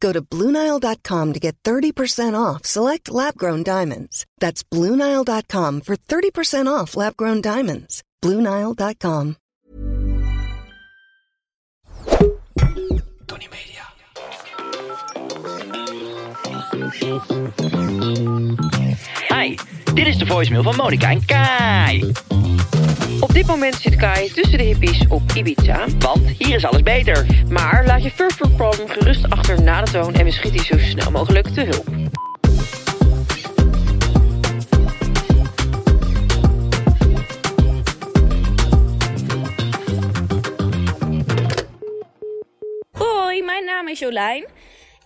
Go to BlueNile.com to get 30% off select lab-grown diamonds. That's BlueNile.com for 30% off lab-grown diamonds. BlueNile.com. Tony Media. Hi, dit is de voicemail van Monica en Kai. Op dit moment zit Kai tussen de hippies op Ibiza. Want hier is alles beter. Maar laat je world problem gerust achter na de toon en we schieten je zo snel mogelijk te hulp. Hoi, mijn naam is Jolijn.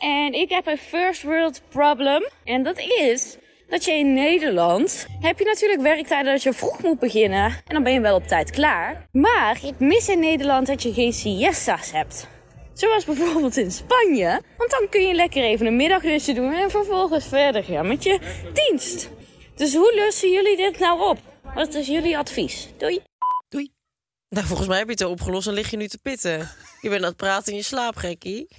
En ik heb een first world problem. En dat is dat je in Nederland heb je natuurlijk werktijden dat je vroeg moet beginnen. En dan ben je wel op tijd klaar. Maar ik mis in Nederland dat je geen siesta's hebt. Zoals bijvoorbeeld in Spanje. Want dan kun je lekker even een middagrustje doen en vervolgens verder gaan met je dienst. Dus hoe lossen jullie dit nou op? Wat is jullie advies? Doei. Doei. Nou, volgens mij heb je het al opgelost en lig je nu te pitten. Je bent aan het praten in je slaap, gekkie.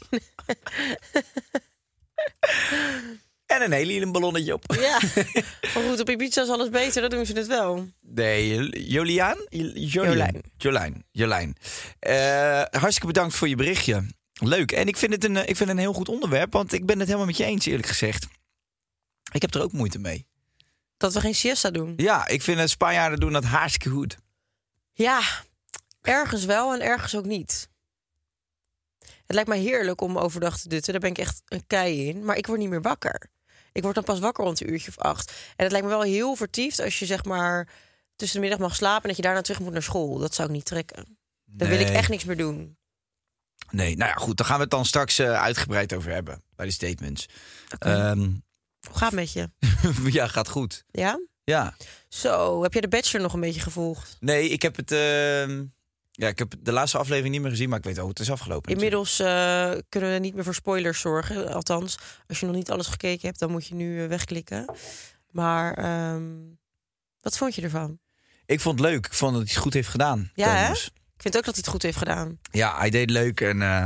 En een heliumballonnetje op. Ja, maar goed, op Ibiza is alles beter, dan doen ze het wel. Nee, Joliaan? Jolijn. Jolijn. Jolijn. Eh, hartstikke bedankt voor je berichtje. Leuk. En ik vind, het een, eh, ik vind het een heel goed onderwerp, want ik ben het helemaal met je eens, eerlijk gezegd. Ik heb er ook moeite mee. Dat we geen siesta doen. Ja, ik vind het Spanjaarden doen dat hartstikke goed. Ja, ergens wel en ergens ook niet. Het lijkt mij heerlijk om overdag te dutten. Daar ben ik echt een kei in. Maar ik word niet meer wakker. Ik word dan pas wakker rond een uurtje of acht. En het lijkt me wel heel vertiefd als je zeg maar tussen de middag mag slapen... en dat je daarna terug moet naar school. Dat zou ik niet trekken. Dan wil ik echt niks meer doen. Nee, nou ja, goed. Daar gaan we het dan straks eh, uitgebreid over hebben bij de statements. Ehm, Hoe gaat het met je? ja, gaat goed. Ja? Ja. Zo, heb jij de Bachelor nog een beetje gevolgd? Nee, ik heb het. ehm, ja, ik heb de laatste aflevering niet meer gezien, maar ik weet ook hoe het is afgelopen. Inmiddels eh, kunnen we niet meer voor spoilers zorgen. Althans, als je nog niet alles gekeken hebt, dan moet je nu eh, wegklikken. Maar ehm, wat vond je ervan? Ik vond het leuk. Ik vond dat hij het goed heeft gedaan. Ja, hè? Ik vind ook dat hij het goed heeft gedaan. Ja, hij deed leuk en. eh,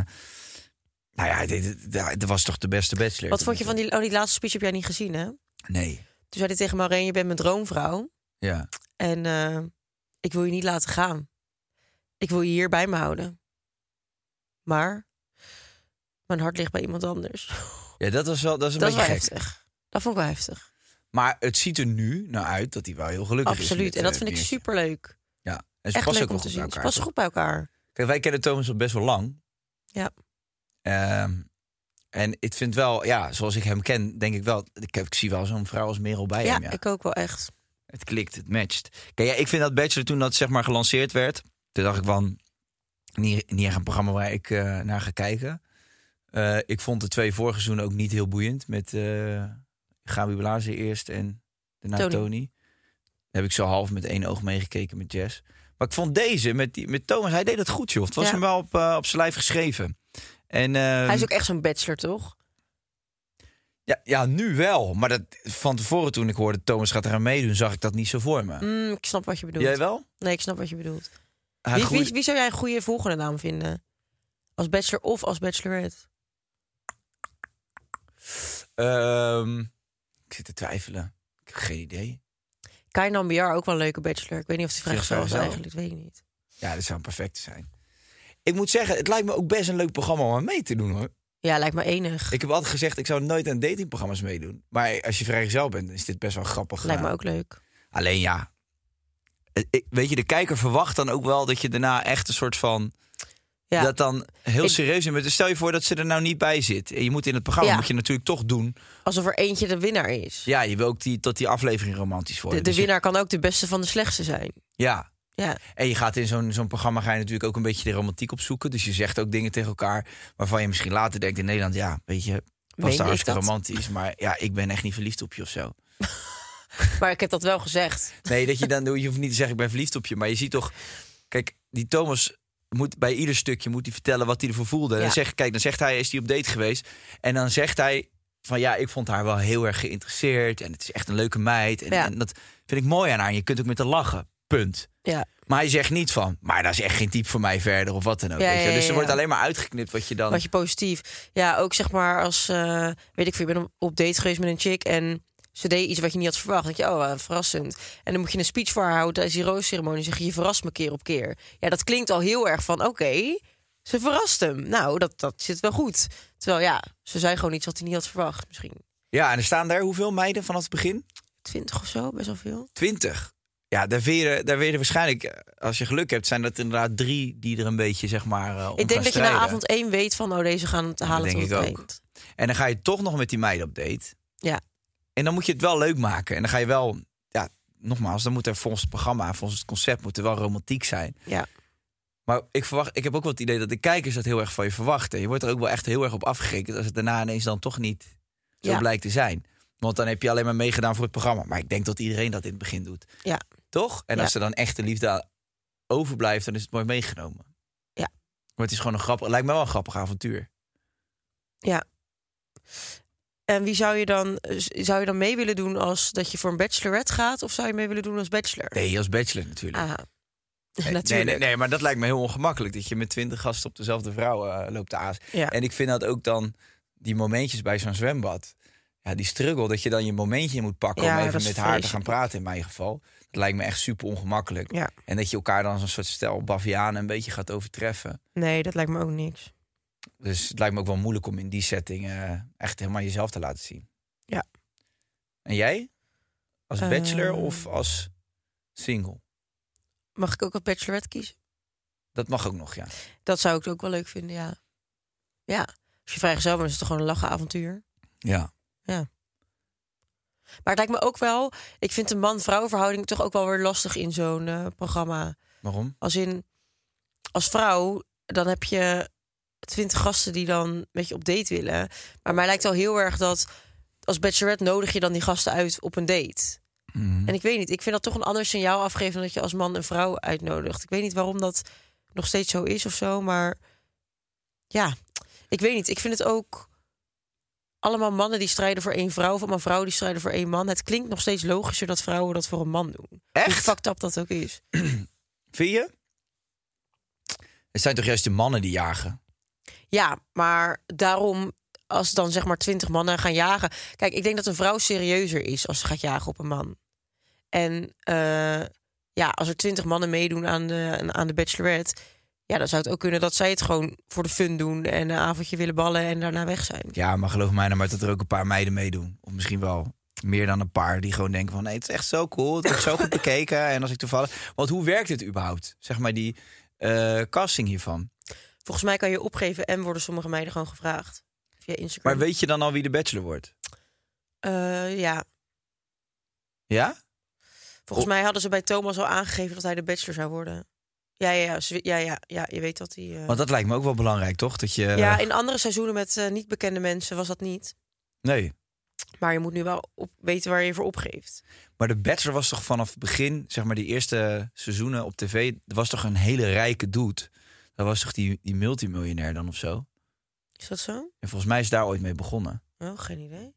nou ja, hij deed Dat was toch de beste bachelor. Wat vond je van die, oh, die laatste speech heb jij niet gezien, hè? Toen Nee. zei hij tegen Maureen, je bent mijn droomvrouw. Ja. En ik wil je niet laten gaan. Ik wil je hier bij me houden. Maar mijn hart ligt bij iemand anders. ja, dat was wel. Dat is een Dat beetje gek. heftig. Dat vond ik wel heftig. Maar het ziet er nu naar uit dat hij wel heel gelukkig is. Absoluut. En dat eh, vind ik superleuk. Ja. En ze Echt passen leuk ook wel te goed bij zien. Ze elkaar. passen toch? goed bij elkaar. Kijk, wij kennen Thomas al best wel lang. Ja. Ehm, en ik vind wel, ja, zoals ik hem ken, denk ik wel. Ik, heb, ik zie wel zo'n vrouw als Merel bij Ja, hem. Ja. ik ook wel echt. Het klikt, het matcht. Kijk, ja, ik vind dat Bachelor toen dat zeg maar gelanceerd werd. Toen dacht ik van, niet, niet echt een programma waar ik eh, naar ga kijken. Eh, ik vond de twee vorige seizoenen ook niet heel boeiend. Met eh Gabi Blazer eerst en daarna Tony. Tony. Daar heb ik zo half met één oog meegekeken met Jess. Maar ik vond deze met, die, met Thomas, hij deed het goed, joh. Het was Ja. hem wel op, op zijn lijf geschreven. En, ehm, Hij is ook echt zo'n bachelor, toch? ja, ja, nu wel. Maar dat, van tevoren toen ik hoorde Thomas gaat eraan meedoen, zag ik dat niet zo voor me. Mm, ik snap wat je bedoelt. Jij wel? Nee, ik snap wat je bedoelt. Wie, wie, wie zou jij een goede volgende naam vinden? Als bachelor of als bachelorette? Ehm, ik zit te twijfelen. Ik heb geen idee. Kai Nambiar, ook wel een leuke bachelor. Ik weet niet of hij vrijgezel is eigenlijk, dat weet ik niet. Ja, dat zou een perfecte zijn. Ik moet zeggen, het lijkt me ook best een leuk programma om aan mee te doen hoor. Ja, lijkt me enig. Ik heb altijd gezegd, ik zou nooit aan datingprogramma's meedoen. Maar als je vrijgezel bent, is dit best wel grappig Lijkt me ook leuk. Alleen ja, ik- weet je, de kijker verwacht dan ook wel dat je daarna echt een soort van. Ja. Dat dan heel Ik- serieus in. Dus Stel je voor dat ze er nou niet bij zit. En je moet in het programma Ja. moet je natuurlijk toch doen. Alsof er eentje de winnaar is. Ja, je wil ook die, dat die aflevering romantisch wordt. de de Dus je- winnaar kan ook de beste van de slechtste zijn. ja. Ja, En je gaat in zo'n zo'n programma ga je natuurlijk ook een beetje de romantiek opzoeken. Dus je zegt ook dingen tegen elkaar waarvan je misschien later denkt in Nederland, ja, weet je, was daar hartstikke romantisch. Maar ja, ik ben echt niet verliefd op je of zo. maar ik heb dat wel gezegd. Nee, dat je dan je hoeft niet te zeggen ik ben verliefd op je, maar je ziet toch, kijk, die Thomas moet bij ieder stukje moet hij vertellen wat hij ervoor voelde. En Ja. dan zegt, kijk, dan zegt hij is hij op date geweest en dan zegt hij van ja, ik vond haar wel heel erg geïnteresseerd en het is echt een leuke meid en, Ja. en dat vind ik mooi aan haar. En je kunt ook met haar lachen. Punt. Ja, Maar hij zegt niet van, maar dat is echt geen type voor mij verder of wat dan ook. Ja, weet je? Dus er wordt alleen maar uitgeknipt wat je dan. wat je positief. Ja, ook zeg maar als, eh, weet ik veel, je bent op date geweest met een chick en ze deed iets wat je niet had verwacht. Dan denk je, oh, eh, verrassend. En dan moet je een speech voor haar houden tijdens die roosceremonie. zeg je, je verrast me keer op keer. Ja, dat klinkt al heel erg van, oké, ze verrast hem. Nou, dat, dat zit wel goed. Terwijl ja, ze zei gewoon iets wat hij niet had verwacht. Misschien Ja, en er staan daar hoeveel meiden vanaf het begin? twintig of zo, best wel veel. Twintig. Ja, daar weet, je, daar waarschijnlijk, als je geluk hebt, zijn dat inderdaad drie die er een beetje, zeg maar, om Ik denk dat je na avond één weet van, oh, deze gaan het halen denk tot ik het ook. eind. En dan ga je toch nog met die meiden op date. Ja. En dan moet je het wel leuk maken. En dan ga je wel, ja, nogmaals, dan moet er volgens het programma, volgens het concept, moet er wel romantiek zijn. Ja. Maar ik, verwacht, ik heb ook wel het idee dat de kijkers dat heel erg van je verwachten. Je wordt er ook wel echt heel erg op afgerekend als het daarna ineens dan toch niet zo Ja. blijkt te zijn. Want dan heb je alleen maar meegedaan voor het programma. Maar ik denk dat iedereen dat in het begin doet. Ja. Toch? En Ja. als er dan echt de liefde overblijft, dan is het mooi meegenomen. Ja. Maar het is gewoon een grappig, lijkt me wel een grappig avontuur. Ja. En wie zou je dan, zou je dan mee willen doen als dat je voor een bachelorette gaat? Of zou je mee willen doen als bachelor? Nee, als bachelor natuurlijk. Aha. Nee, Natuurlijk. Nee, nee, nee, maar dat lijkt me heel ongemakkelijk. Dat je met twintig gasten op dezelfde vrouw eh, loopt te aas. Ja. En ik vind dat ook dan die momentjes bij zo'n zwembad. Ja, die struggle dat je dan je momentje moet pakken Ja, om even met haar te gaan praten in mijn geval. Dat lijkt me echt super ongemakkelijk. Ja. En dat je elkaar dan als een soort stel bavianen een beetje gaat overtreffen. Nee, dat lijkt me ook niks. Dus het lijkt me ook wel moeilijk om in die setting eh, echt helemaal jezelf te laten zien. Ja. En jij? Als bachelor Ehm. of als single? Mag ik ook als bachelorette kiezen? Dat mag ook nog, ja. Dat zou ik ook wel leuk vinden, ja. Ja. Als je vrijgezel bent, is het toch gewoon een lachen avontuur. Ja. Maar het lijkt me ook wel... Ik vind de man-vrouw verhouding toch ook wel weer lastig in zo'n eh, programma. Waarom? Als in, als vrouw, dan heb je twintig gasten die dan met je op date willen. Maar mij lijkt al heel erg dat als bachelorette nodig je dan die gasten uit op een date. Mhm. En ik weet niet, ik vind dat toch een ander signaal afgeven dan dat je als man een vrouw uitnodigt. Ik weet niet waarom dat nog steeds zo is of zo, maar ja, ik weet niet. Ik vind het ook allemaal mannen die strijden voor één vrouw, of allemaal vrouwen die strijden voor één man. Het klinkt nog steeds logischer dat vrouwen dat voor een man doen. Hoe Echt? fucked up dat ook is. Vind je? Het zijn toch juist de mannen die jagen? Ja, maar daarom, als dan zeg maar twintig mannen gaan jagen. Kijk, ik denk dat een vrouw serieuzer is als ze gaat jagen op een man. En eh, ja, als er twintig mannen meedoen aan de, aan de Bachelorette. Ja, dan zou het ook kunnen dat zij het gewoon voor de fun doen. En een avondje willen ballen en daarna weg zijn. Ja, maar geloof mij nou maar dat er ook een paar meiden meedoen. Of misschien wel meer dan een paar die gewoon denken van... nee, het is echt zo cool, het wordt zo goed bekeken. En als ik toevallig... Want hoe werkt het überhaupt? Zeg maar die eh, casting hiervan. Volgens mij kan je opgeven en worden sommige meiden gewoon gevraagd. Via Instagram. Maar weet je dan al wie de bachelor wordt? Eh, ja, Ja? volgens mij hadden ze bij Thomas al aangegeven dat hij de Bachelor zou worden. Ja, ja, ja, ze- ja, ja, ja je weet dat hij... eh, Want dat lijkt me ook wel belangrijk, toch? Dat je... Ja, in andere seizoenen met eh, niet bekende mensen was dat niet. Nee. Maar je moet nu wel op, weten waar je voor opgeeft. Maar de bachelor was toch vanaf het begin... zeg maar die eerste seizoenen op tv... was toch een hele rijke dude? Dat was toch die, die multimiljonair dan of zo? Is dat zo? En volgens mij is daar ooit mee begonnen. Oh, geen idee.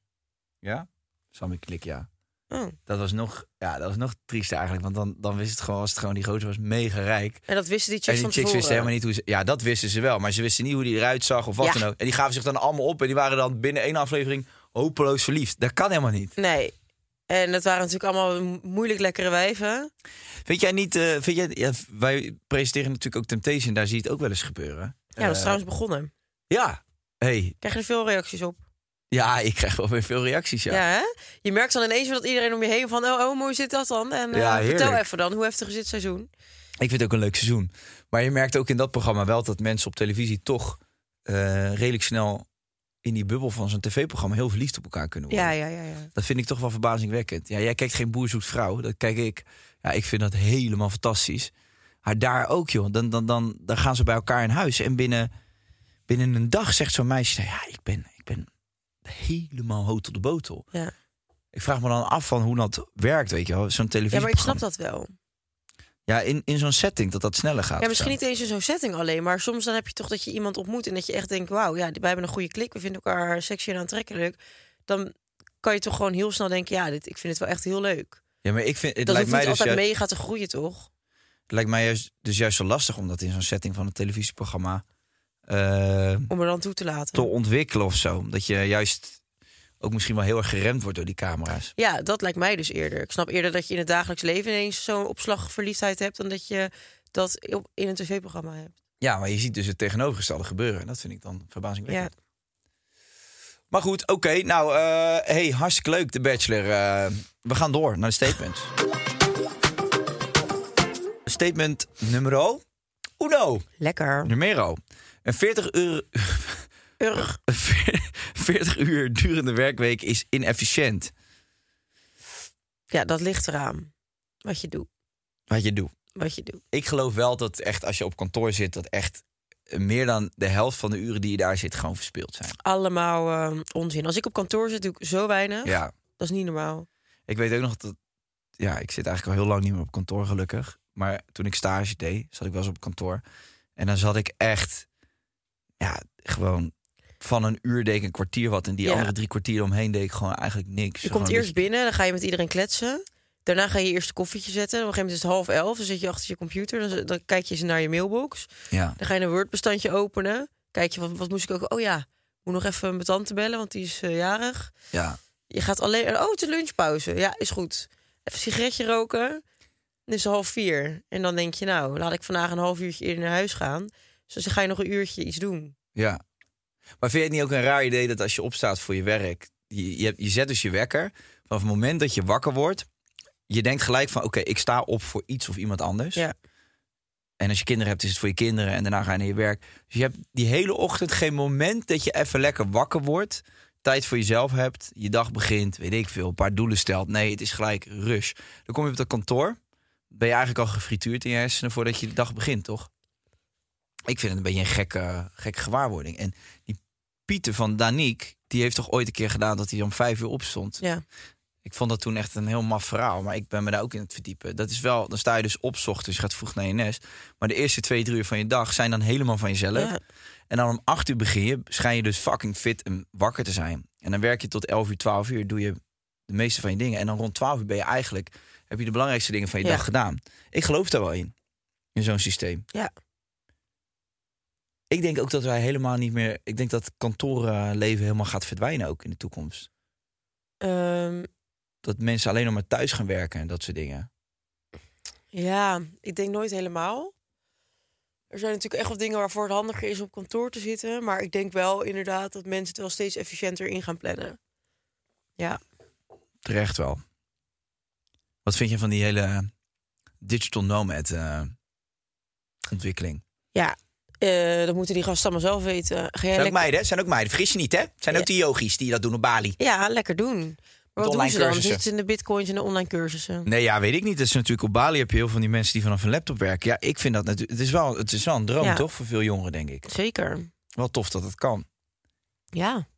Ja? Sammy Klik, ja. Oh. Dat was nog, ja, dat was nog triester eigenlijk. Want dan, dan wist het gewoon, als het gewoon die grote was, mega rijk. En dat wisten die En chicks die van chicks wisten helemaal niet hoe ze... Ja, dat wisten ze wel. Maar ze wisten niet hoe die eruit zag of wat Ja. dan ook. En die gaven zich dan allemaal op. En die waren dan binnen één aflevering hopeloos verliefd. Dat kan helemaal niet. Nee. En dat waren natuurlijk allemaal mo- moeilijk lekkere wijven. Vind jij niet... eh, vind jij, ja, wij presenteren natuurlijk ook Temptation. Daar zie je het ook wel eens gebeuren. Ja, dat is Eh, trouwens begonnen. Ja. Hey, Krijg je er veel reacties op? Ja, ik krijg wel weer veel reacties, ja. Ja, hè? Je merkt dan ineens dat iedereen om je heen van... oh, oh hoe zit dat dan? En eh, Ja, vertel even dan, hoe heftig is dit seizoen? Ik vind het ook een leuk seizoen. Maar je merkt ook in dat programma wel dat mensen op televisie toch redelijk snel in die bubbel van zo'n tv-programma heel verliefd op elkaar kunnen worden. Ja, ja, ja. ja. Dat vind ik toch wel verbazingwekkend. Ja, jij kijkt geen boer zoekt vrouw. Dat kijk ik. Ja, ik vind dat helemaal fantastisch. Maar daar ook, joh. Dan, dan, dan, dan gaan ze bij elkaar in huis. En binnen, binnen een dag zegt zo'n meisje... Ja, ik ben, ik ben helemaal hoog tot de botel. Ja. Ik vraag me dan af van hoe dat werkt, weet je wel. Zo'n televisie. ja, maar ik snap dat wel. Ja, in, in zo'n setting dat dat sneller gaat. Ja, misschien niet eens in zo'n setting alleen, maar soms dan heb je toch dat je iemand ontmoet en dat je echt denkt, wauw, ja, wij hebben een goede klik, we vinden elkaar sexy en aantrekkelijk. Dan kan je toch gewoon heel snel denken, ja, dit, ik vind het wel echt heel leuk. Ja, maar ik vind het dat lijkt mij niet dus altijd juist, mega te groeien, toch? het lijkt mij juist, dus juist zo lastig om dat in zo'n setting van een televisieprogramma eh, Om er dan toe te laten. te ontwikkelen of zo. Dat je juist ook misschien wel heel erg geremd wordt door die camera's. Ja, dat lijkt mij dus eerder. Ik snap eerder dat je in het dagelijks leven ineens zo'n opslag verliefdheid hebt, dan dat je dat op- in een tv-programma hebt. Ja, maar je ziet dus het tegenovergestelde gebeuren. En dat vind ik dan verbazingwekkend. Ja. Maar goed, oké. nou, eh hey, hartstikke leuk, de Bachelor. Eh, we gaan door naar de statements. Statement numero uno. Lekker. Numero. Een 40 uur, Urg. een 40 uur durende werkweek is inefficiënt. Ja, dat ligt eraan. Wat je doet. Wat je doet. Wat je doet. Ik geloof wel dat echt als je op kantoor zit, dat echt meer dan de helft van de uren die je daar zit gewoon verspild zijn. Allemaal eh, onzin. Als ik op kantoor zit, doe ik zo weinig. Ja, Dat is niet normaal. ik weet ook nog dat. Ja, ik zit eigenlijk al heel lang niet meer op kantoor, gelukkig. Maar toen ik stage deed, zat ik wel eens op kantoor. En dan zat ik echt, ja, gewoon van een uur deed ik een kwartier wat. En die Ja. andere drie kwartier omheen deed ik gewoon eigenlijk niks. Je komt eerst beetje- binnen, dan ga je met iedereen kletsen. Daarna ga je eerst een koffietje zetten. Op een gegeven moment is het half elf. Dan zit je achter je computer. Dan, dan kijk je eens naar je mailbox. Ja, Dan ga je een Word-bestandje openen. Kijk je, wat, wat moest ik ook... Oh ja, moet nog even mijn tante bellen, want die is eh, jarig. ja. Je gaat alleen... Oh, het is lunchpauze. Ja, is goed. Even een sigaretje roken. Dan is het half vier. En dan denk je, nou, laat ik vandaag een half uurtje eerder naar huis gaan. Dus dan ga je nog een uurtje iets doen. Ja. Maar vind je het niet ook een raar idee dat als je opstaat voor je werk, je, je, zet dus je wekker, vanaf het moment dat je wakker wordt, je denkt gelijk van oké, ik sta op voor iets of iemand anders. Ja. En als je kinderen hebt, is het voor je kinderen en daarna ga je naar je werk. Dus je hebt die hele ochtend geen moment dat je even lekker wakker wordt, tijd voor jezelf hebt, je dag begint, weet ik veel, een paar doelen stelt. Nee, het is gelijk rush. Dan kom je op dat kantoor, ben je eigenlijk al gefrituurd in je hersenen voordat je de dag begint, toch? Ik vind het een beetje een gekke, gekke gewaarwording. En die Pieter van Daniek, die heeft toch ooit een keer gedaan dat hij om vijf uur opstond. Ja. Ik vond dat toen echt een heel maf verhaal, maar ik ben me daar ook in het verdiepen. Dat is wel, dan sta je dus op ochtends, je gaat vroeg naar je nest. Maar de eerste twee, drie uur van je dag zijn dan helemaal van jezelf. Ja. En dan om acht uur begin je, schijn je dus fucking fit en wakker te zijn. En dan werk je tot elf uur, twaalf uur, doe je de meeste van je dingen. En dan rond twaalf uur ben je eigenlijk, heb je de belangrijkste dingen van je Ja. dag gedaan. Ik geloof daar wel in, in zo'n systeem. Ja. Ik denk ook dat wij helemaal niet meer, ik denk dat kantorenleven helemaal gaat verdwijnen ook in de toekomst. Ehm, Dat mensen alleen nog maar thuis gaan werken en dat soort dingen. Ja, ik denk nooit helemaal. Er zijn natuurlijk echt wat dingen waarvoor het handiger is om op kantoor te zitten. Maar ik denk wel inderdaad dat mensen het wel steeds efficiënter in gaan plannen. Ja, Terecht wel. Wat vind je van die hele digital nomad eh, ontwikkeling? ja eh, dat moeten die gasten allemaal zelf weten. Ga jij Zijn ook meiden, hè? zijn ook meiden. Vergis je niet, hè? Zijn Ja. ook die yogis die dat doen op Bali. Ja, lekker doen. Maar wat doen ze dan? Zitten ze in de bitcoins en de online cursussen? Nee, ja, weet ik niet. Dat is natuurlijk op Bali heb je heel veel van die mensen die vanaf een laptop werken. Ja, ik vind dat natuurlijk. Het is wel, het is wel een droom, Ja. toch? Voor veel jongeren, denk ik. Zeker. Wel tof dat het kan. Ja.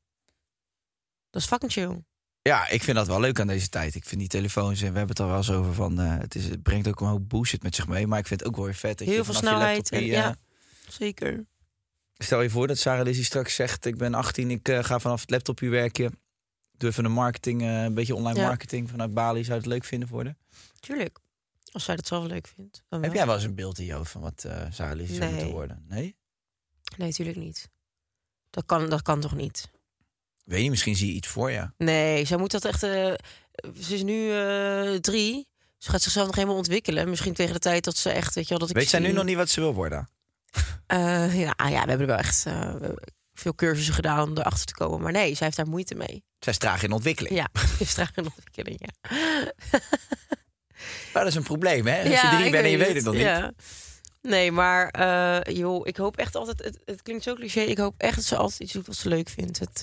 Dat is fucking chill. Ja, ik vind dat wel leuk aan deze tijd. Ik vind die telefoons, en we hebben het er wel eens over van. eh, het, is, het brengt ook een hoop bullshit met zich mee. Maar ik vind het ook wel weer vet. Dat Heel je veel je snelheid. laptop En, hier, ja, eh, zeker. Stel je voor dat Sarah Lizzie straks zegt: Ik ben 18, ik eh, ga vanaf het laptopje werken. Doe even een marketing, eh, een beetje online Ja. marketing vanuit Bali. Zou het leuk vinden voor de? Tuurlijk. Als zij dat zelf leuk vindt. Heb wel. jij wel eens een beeld in je hoofd van wat eh Sarah Lizzie zou moeten worden? Nee? Nee, natuurlijk niet. Dat kan, dat kan toch niet? Weet je, misschien zie je iets voor je. Nee, zij moet dat echt. ze is nu drie. Ze gaat zichzelf nog helemaal ontwikkelen. Misschien tegen de tijd dat ze echt, weet je wel, dat ik. Weet zij nu nog niet wat ze wil worden? Eh, ja, ja, we hebben er wel echt. eh, veel cursussen gedaan om erachter te komen. Maar nee, zij heeft daar moeite mee. Zij is traag in ontwikkeling. Ja, is traag in ontwikkeling, ja. Maar dat is een probleem, hè? Als je drie bent en je weet het het. nog niet. Ja. Nee, maar eh, joh, ik hoop echt altijd... Het, het klinkt zo cliché. Ik hoop echt dat ze altijd iets doet wat ze leuk vindt. Het,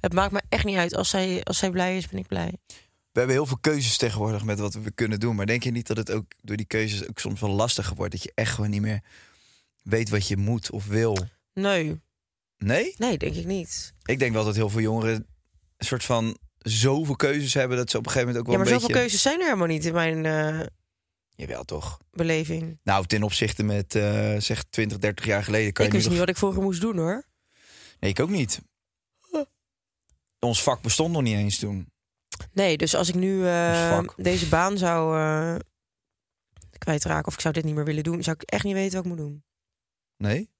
het maakt me echt niet uit. Als zij, als zij blij is, ben ik blij. We hebben heel veel keuzes tegenwoordig met wat we kunnen doen. Maar denk je niet dat het ook door die keuzes ook soms wel lastiger wordt? Dat je echt gewoon niet meer weet wat je moet of wil? Nee, Nee? nee, denk ik niet. Ik denk wel dat heel veel jongeren een soort van zoveel keuzes hebben... dat ze op een gegeven moment ook Ja, wel maar een zoveel beetje... keuzes zijn er helemaal niet in mijn eh, Jawel, toch? beleving. Nou, ten opzichte met eh, zeg 20, 30 jaar geleden kan Ik je wist nu niet nog- wat ik vroeger moest doen, hoor. Nee, ik ook niet. Ons vak bestond nog niet eens toen. Nee, dus als ik nu eh, vak. deze baan zou eh, kwijtraken... of ik zou dit niet meer willen doen... zou ik echt niet weten wat ik moet doen. Nee?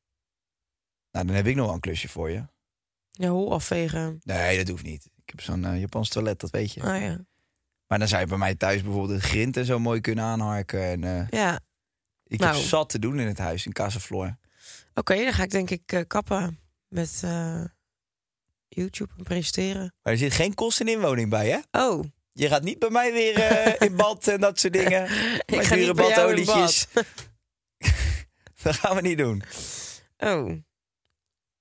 Nou, dan heb ik nog wel een klusje voor je. Ja, hol afvegen. Nee, dat hoeft niet. Ik heb zo'n eh, Japans toilet, dat weet je. Ah ja. Maar dan zou je bij mij thuis bijvoorbeeld het grind en zo mooi kunnen aanharken. En, eh, Ja, ik Nou. heb zat te doen in het huis, in Casaflor. oké, dan ga ik denk ik eh, kappen met YouTube en presenteren. Maar er zit geen kosten in inwoning bij, hè? Oh, Je gaat niet bij mij weer in bad en dat soort dingen. ik Met ga niet bij jou in badolietjes. bad. dat gaan we niet doen. Oh,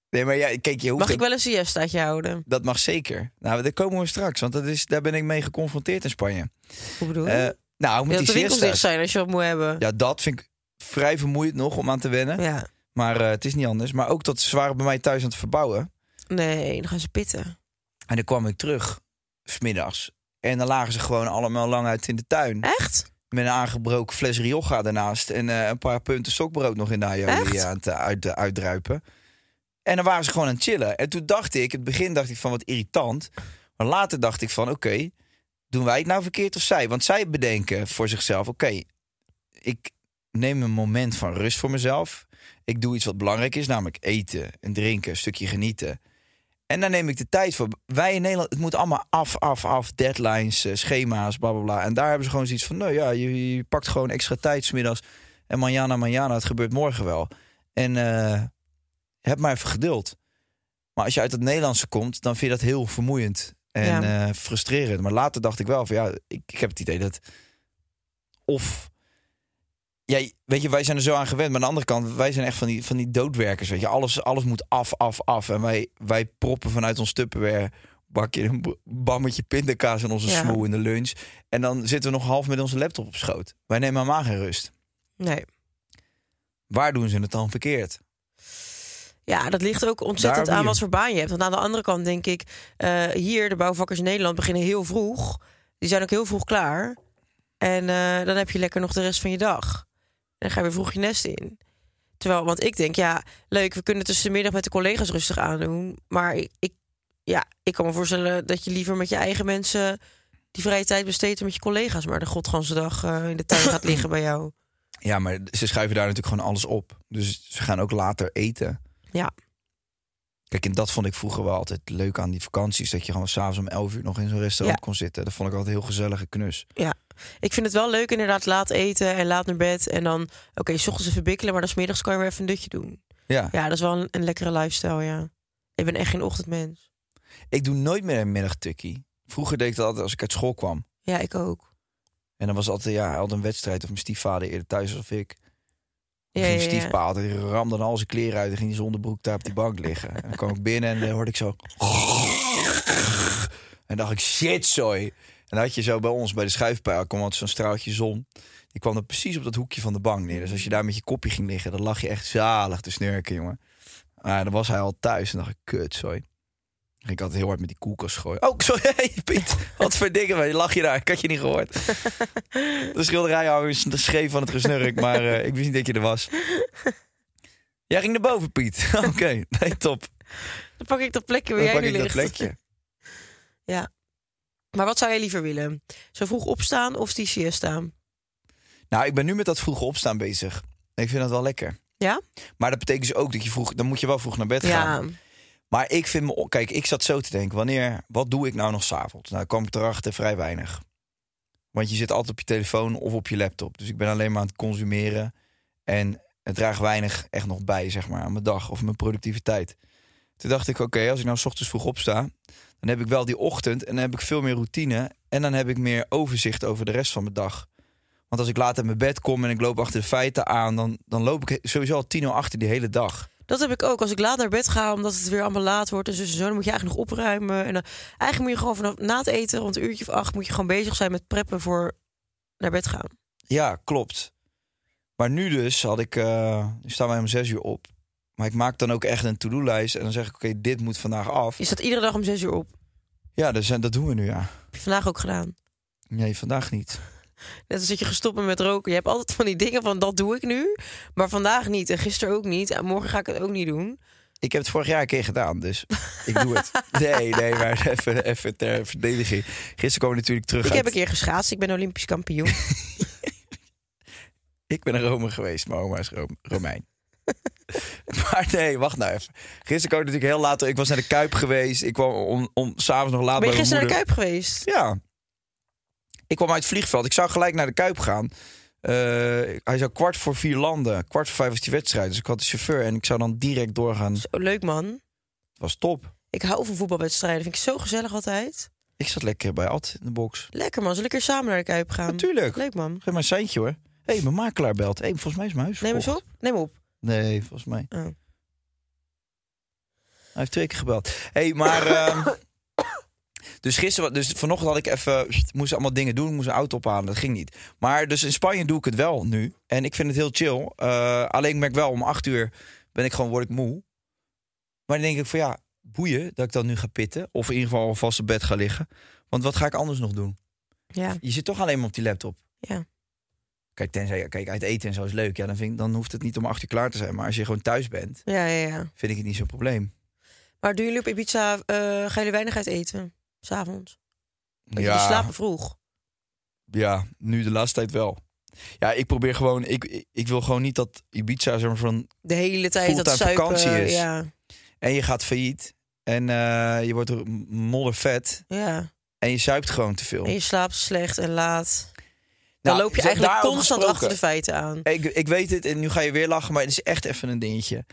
Nee, maar ja, kijk, je hoeft mag ik wel een siestaatje houden? Dat mag zeker. Nou, daar komen we straks, want dat is, daar ben ik mee geconfronteerd in Spanje. Hoe bedoel je? Eh, nou, dat die dicht siesta's. zijn als je wat moet hebben. Ja, dat vind ik vrij vermoeiend nog om aan te wennen. Ja. Maar eh, het is niet anders. Maar ook dat ze waren bij mij thuis aan het verbouwen. Nee, dan gaan ze pitten. En dan kwam ik terug, smiddags. En dan lagen ze gewoon allemaal lang uit in de tuin. Echt? Met een aangebroken fles Rioja daarnaast. En eh, een paar punten stokbrood nog in de aioli aan het uit, uitdruipen. En dan waren ze gewoon aan het chillen. En toen dacht ik, het begin dacht ik van wat irritant. Maar later dacht ik van oké, doen wij het nou verkeerd of zij? Want zij bedenken voor zichzelf, oké, ik neem een moment van rust voor mezelf. Ik doe iets wat belangrijk is, namelijk eten en drinken, een stukje genieten. En daar neem ik de tijd voor. Wij in Nederland, het moet allemaal af, af, af. Deadlines, eh, schema's, bla bla bla. En daar hebben ze gewoon zoiets van: nou ja, je, je pakt gewoon extra tijd 's middags. En manjana, manjana, het gebeurt morgen wel. En eh, heb maar even geduld. Maar als je uit het Nederlandse komt, dan vind je dat heel vermoeiend en eh, frustrerend. Maar later dacht ik wel van ja, ik, ik heb het idee dat. Of. Ja, weet je, wij zijn er zo aan gewend. Maar aan de andere kant, wij zijn echt van die, van die doodwerkers. Weet je, alles, alles moet af, af, af. En wij, wij proppen vanuit ons Tupperware bakje een bammetje pindakaas in onze Ja. smoel in de lunch. En dan zitten we nog half met onze laptop op schoot. Wij nemen helemaal geen rust. Nee. Waar doen ze het dan verkeerd? Ja, dat ligt ook ontzettend Daar aan wat voor baan je hebt. Want aan de andere kant denk ik, eh, hier, de bouwvakkers in Nederland beginnen heel vroeg. Die zijn ook heel vroeg klaar. En eh, dan heb je lekker nog de rest van je dag. En dan ga je weer vroeg je nest in. Terwijl, want ik denk, ja, leuk, we kunnen tussen de middag met de collega's rustig aandoen. Maar ik, ja, ik kan me voorstellen dat je liever met je eigen mensen die vrije tijd besteedt met je collega's maar de godganse dag eh, in de tuin gaat liggen bij jou. Ja, maar ze schuiven daar natuurlijk gewoon alles op. Dus ze gaan ook later eten. Ja. Kijk, en dat vond ik vroeger wel altijd leuk aan die vakanties. Dat je gewoon s'avonds om 11 uur nog in zo'n restaurant Ja. kon zitten. Dat vond ik altijd heel gezellige knus. Ja, ik vind het wel leuk inderdaad laat eten en laat naar bed. En dan, oké, s ochtends even bikkelen, maar dan 's middags kan je weer even een dutje doen. Ja. Ja, dat is wel een, een lekkere lifestyle, ja. Ik ben echt geen ochtendmens. Ik doe nooit meer een middagtukkie. Vroeger deed ik dat altijd als ik uit school kwam. Ja, ik ook. En dan was altijd, ja, altijd een wedstrijd. Of mijn stiefvader eerder thuis of ik. Ja, mijn ja, ja. stiefpa die ramde dan al zijn kleren uit. En ging zonder broek daar op die bank liggen. En dan kwam ik binnen en dan hoorde ik zo... En dacht ik, shit, sorry. En dan had je zo bij ons, bij de schuifpijl, kwam altijd zo'n straaltje zon. Die kwam dan precies op dat hoekje van de bank neer. Dus als je daar met je kopje ging liggen, dan lag je echt zalig te snurken, jongen. Ah, dan was hij al thuis en dacht ik, kut, sorry. Ik altijd heel hard met die koelkast gooien. Oh, sorry, hey, Piet. Wat voor dingen, man. lach je daar? Ik had je niet gehoord. De schilderij hou is scheef van het gesnurk, maar eh, ik wist niet dat je er was. Jij ging naar boven, Piet. Oké, nee, top. Dan pak ik dat plekje waar Dan jij pak nu ik dat ligt. plekje. Ja. Maar wat zou jij liever willen? Zo vroeg opstaan of die siesta? Nou, ik ben nu met dat vroeg opstaan bezig. Ik vind dat wel lekker. Ja? Maar dat betekent dus ook dat je vroeg, dan moet je wel vroeg naar bed gaan. Ja. Maar ik vind me, kijk, ik zat zo te denken, wanneer, wat doe ik nou nog s'avonds? Nou, kwam ik erachter vrij weinig. Want je zit altijd op je telefoon of op je laptop. Dus ik ben alleen maar aan het consumeren. En het draagt weinig echt nog bij, zeg maar, aan mijn dag of mijn productiviteit. Toen dacht ik, oké, als ik nou 's ochtends vroeg opsta... dan heb ik wel die ochtend en dan heb ik veel meer routine... en dan heb ik meer overzicht over de rest van mijn dag. Want als ik laat uit mijn bed kom en ik loop achter de feiten aan... dan, dan loop ik sowieso al tien uur achter die hele dag. Dat heb ik ook. Als ik laat naar bed ga, omdat het weer allemaal laat wordt. En zo, zo dan moet je eigenlijk nog opruimen. En dan, eigenlijk moet je gewoon vanaf na het eten, rond een uurtje of acht, moet je gewoon bezig zijn met preppen voor naar bed gaan. Ja, klopt. Maar nu dus had ik... eh nu staan wij om zes uur op. Maar ik maak dan ook echt een to-do-lijst... en dan zeg ik, oké, dit moet vandaag af. Je staat iedere dag om zes uur op. Ja, dus, dat doen we nu, ja. Heb je vandaag ook gedaan. Nee, vandaag niet. Net als dat je gestopt bent met roken. Je hebt altijd van die dingen van dat doe ik nu. Maar vandaag niet. En gisteren ook niet. En morgen ga ik het ook niet doen. Ik heb het vorig jaar een keer gedaan, dus ik doe het. Nee, nee, maar even, even ter verdediging. Gisteren kwam ik natuurlijk terug Ik uit... heb een keer geschaatst. Ik ben Olympisch kampioen. Ik ben naar Rome geweest, mijn oma is Rome- Romein. maar nee, wacht nou even. Gisteren kwam ik natuurlijk heel laat... Ik was naar de Kuip geweest. Ik kwam om, om s'avonds nog laat Ben je bij gisteren naar de. Kuip geweest? Ja. Ik kwam uit het vliegveld. Ik zou gelijk naar de Kuip gaan. Eh, hij zou kwart voor vier landen. Kwart voor vijf was die wedstrijd. Dus ik had de chauffeur en ik zou dan direct doorgaan. Het Zo leuk man. was top. Ik hou van voetbalwedstrijden. Vind ik zo gezellig altijd. Ik zat lekker bij Ad in de box. Lekker man. Zal ik er samen naar de Kuip gaan? Natuurlijk. Leuk man. Geef maar een seintje hoor. Hé, hey, mijn makelaar belt. Hé, hey, volgens mij is mijn huis Neem eens op. Neem op. Nee, volgens mij. Oh. Hij heeft twee keer gebeld. Hé, hey, maar... ehm, dus gisteren, dus vanochtend had ik even... Moest allemaal dingen doen, moest een auto ophalen. Dat ging niet. Maar dus in Spanje doe ik het wel nu. En ik vind het heel chill. Eh, alleen ik merk wel, om acht uur ben ik gewoon, word ik moe. Maar dan denk ik van ja, boeien dat ik dan nu ga pitten. Of in ieder geval vast op bed ga liggen. Want wat ga ik anders nog doen? Ja. Je zit toch alleen maar op die laptop. Ja. Kijk, tenzij, kijk, uit eten en zo is leuk. Ja, dan, vind ik, dan hoeft het niet om acht uur klaar te zijn. Maar als je gewoon thuis bent, Ja, ja, ja. vind ik het niet zo'n probleem. Maar doen jullie op Ibiza, eh gaan jullie weinig uit eten? S'avonds? Want jullie slapen vroeg. ja, nu de laatste tijd wel. Ja, ik probeer gewoon, ik, ik, ik wil gewoon niet dat Ibiza zeg maar van, De hele tijd dat suipen. vakantie is. Ja, en je gaat failliet en eh, je wordt er moddervet ja. en je zuipt gewoon te veel. En je slaapt slecht en laat. Dan Nou, loop je eigenlijk constant achter de feiten aan. Ik, ik weet het en nu ga je weer lachen, maar het is echt even een dingetje.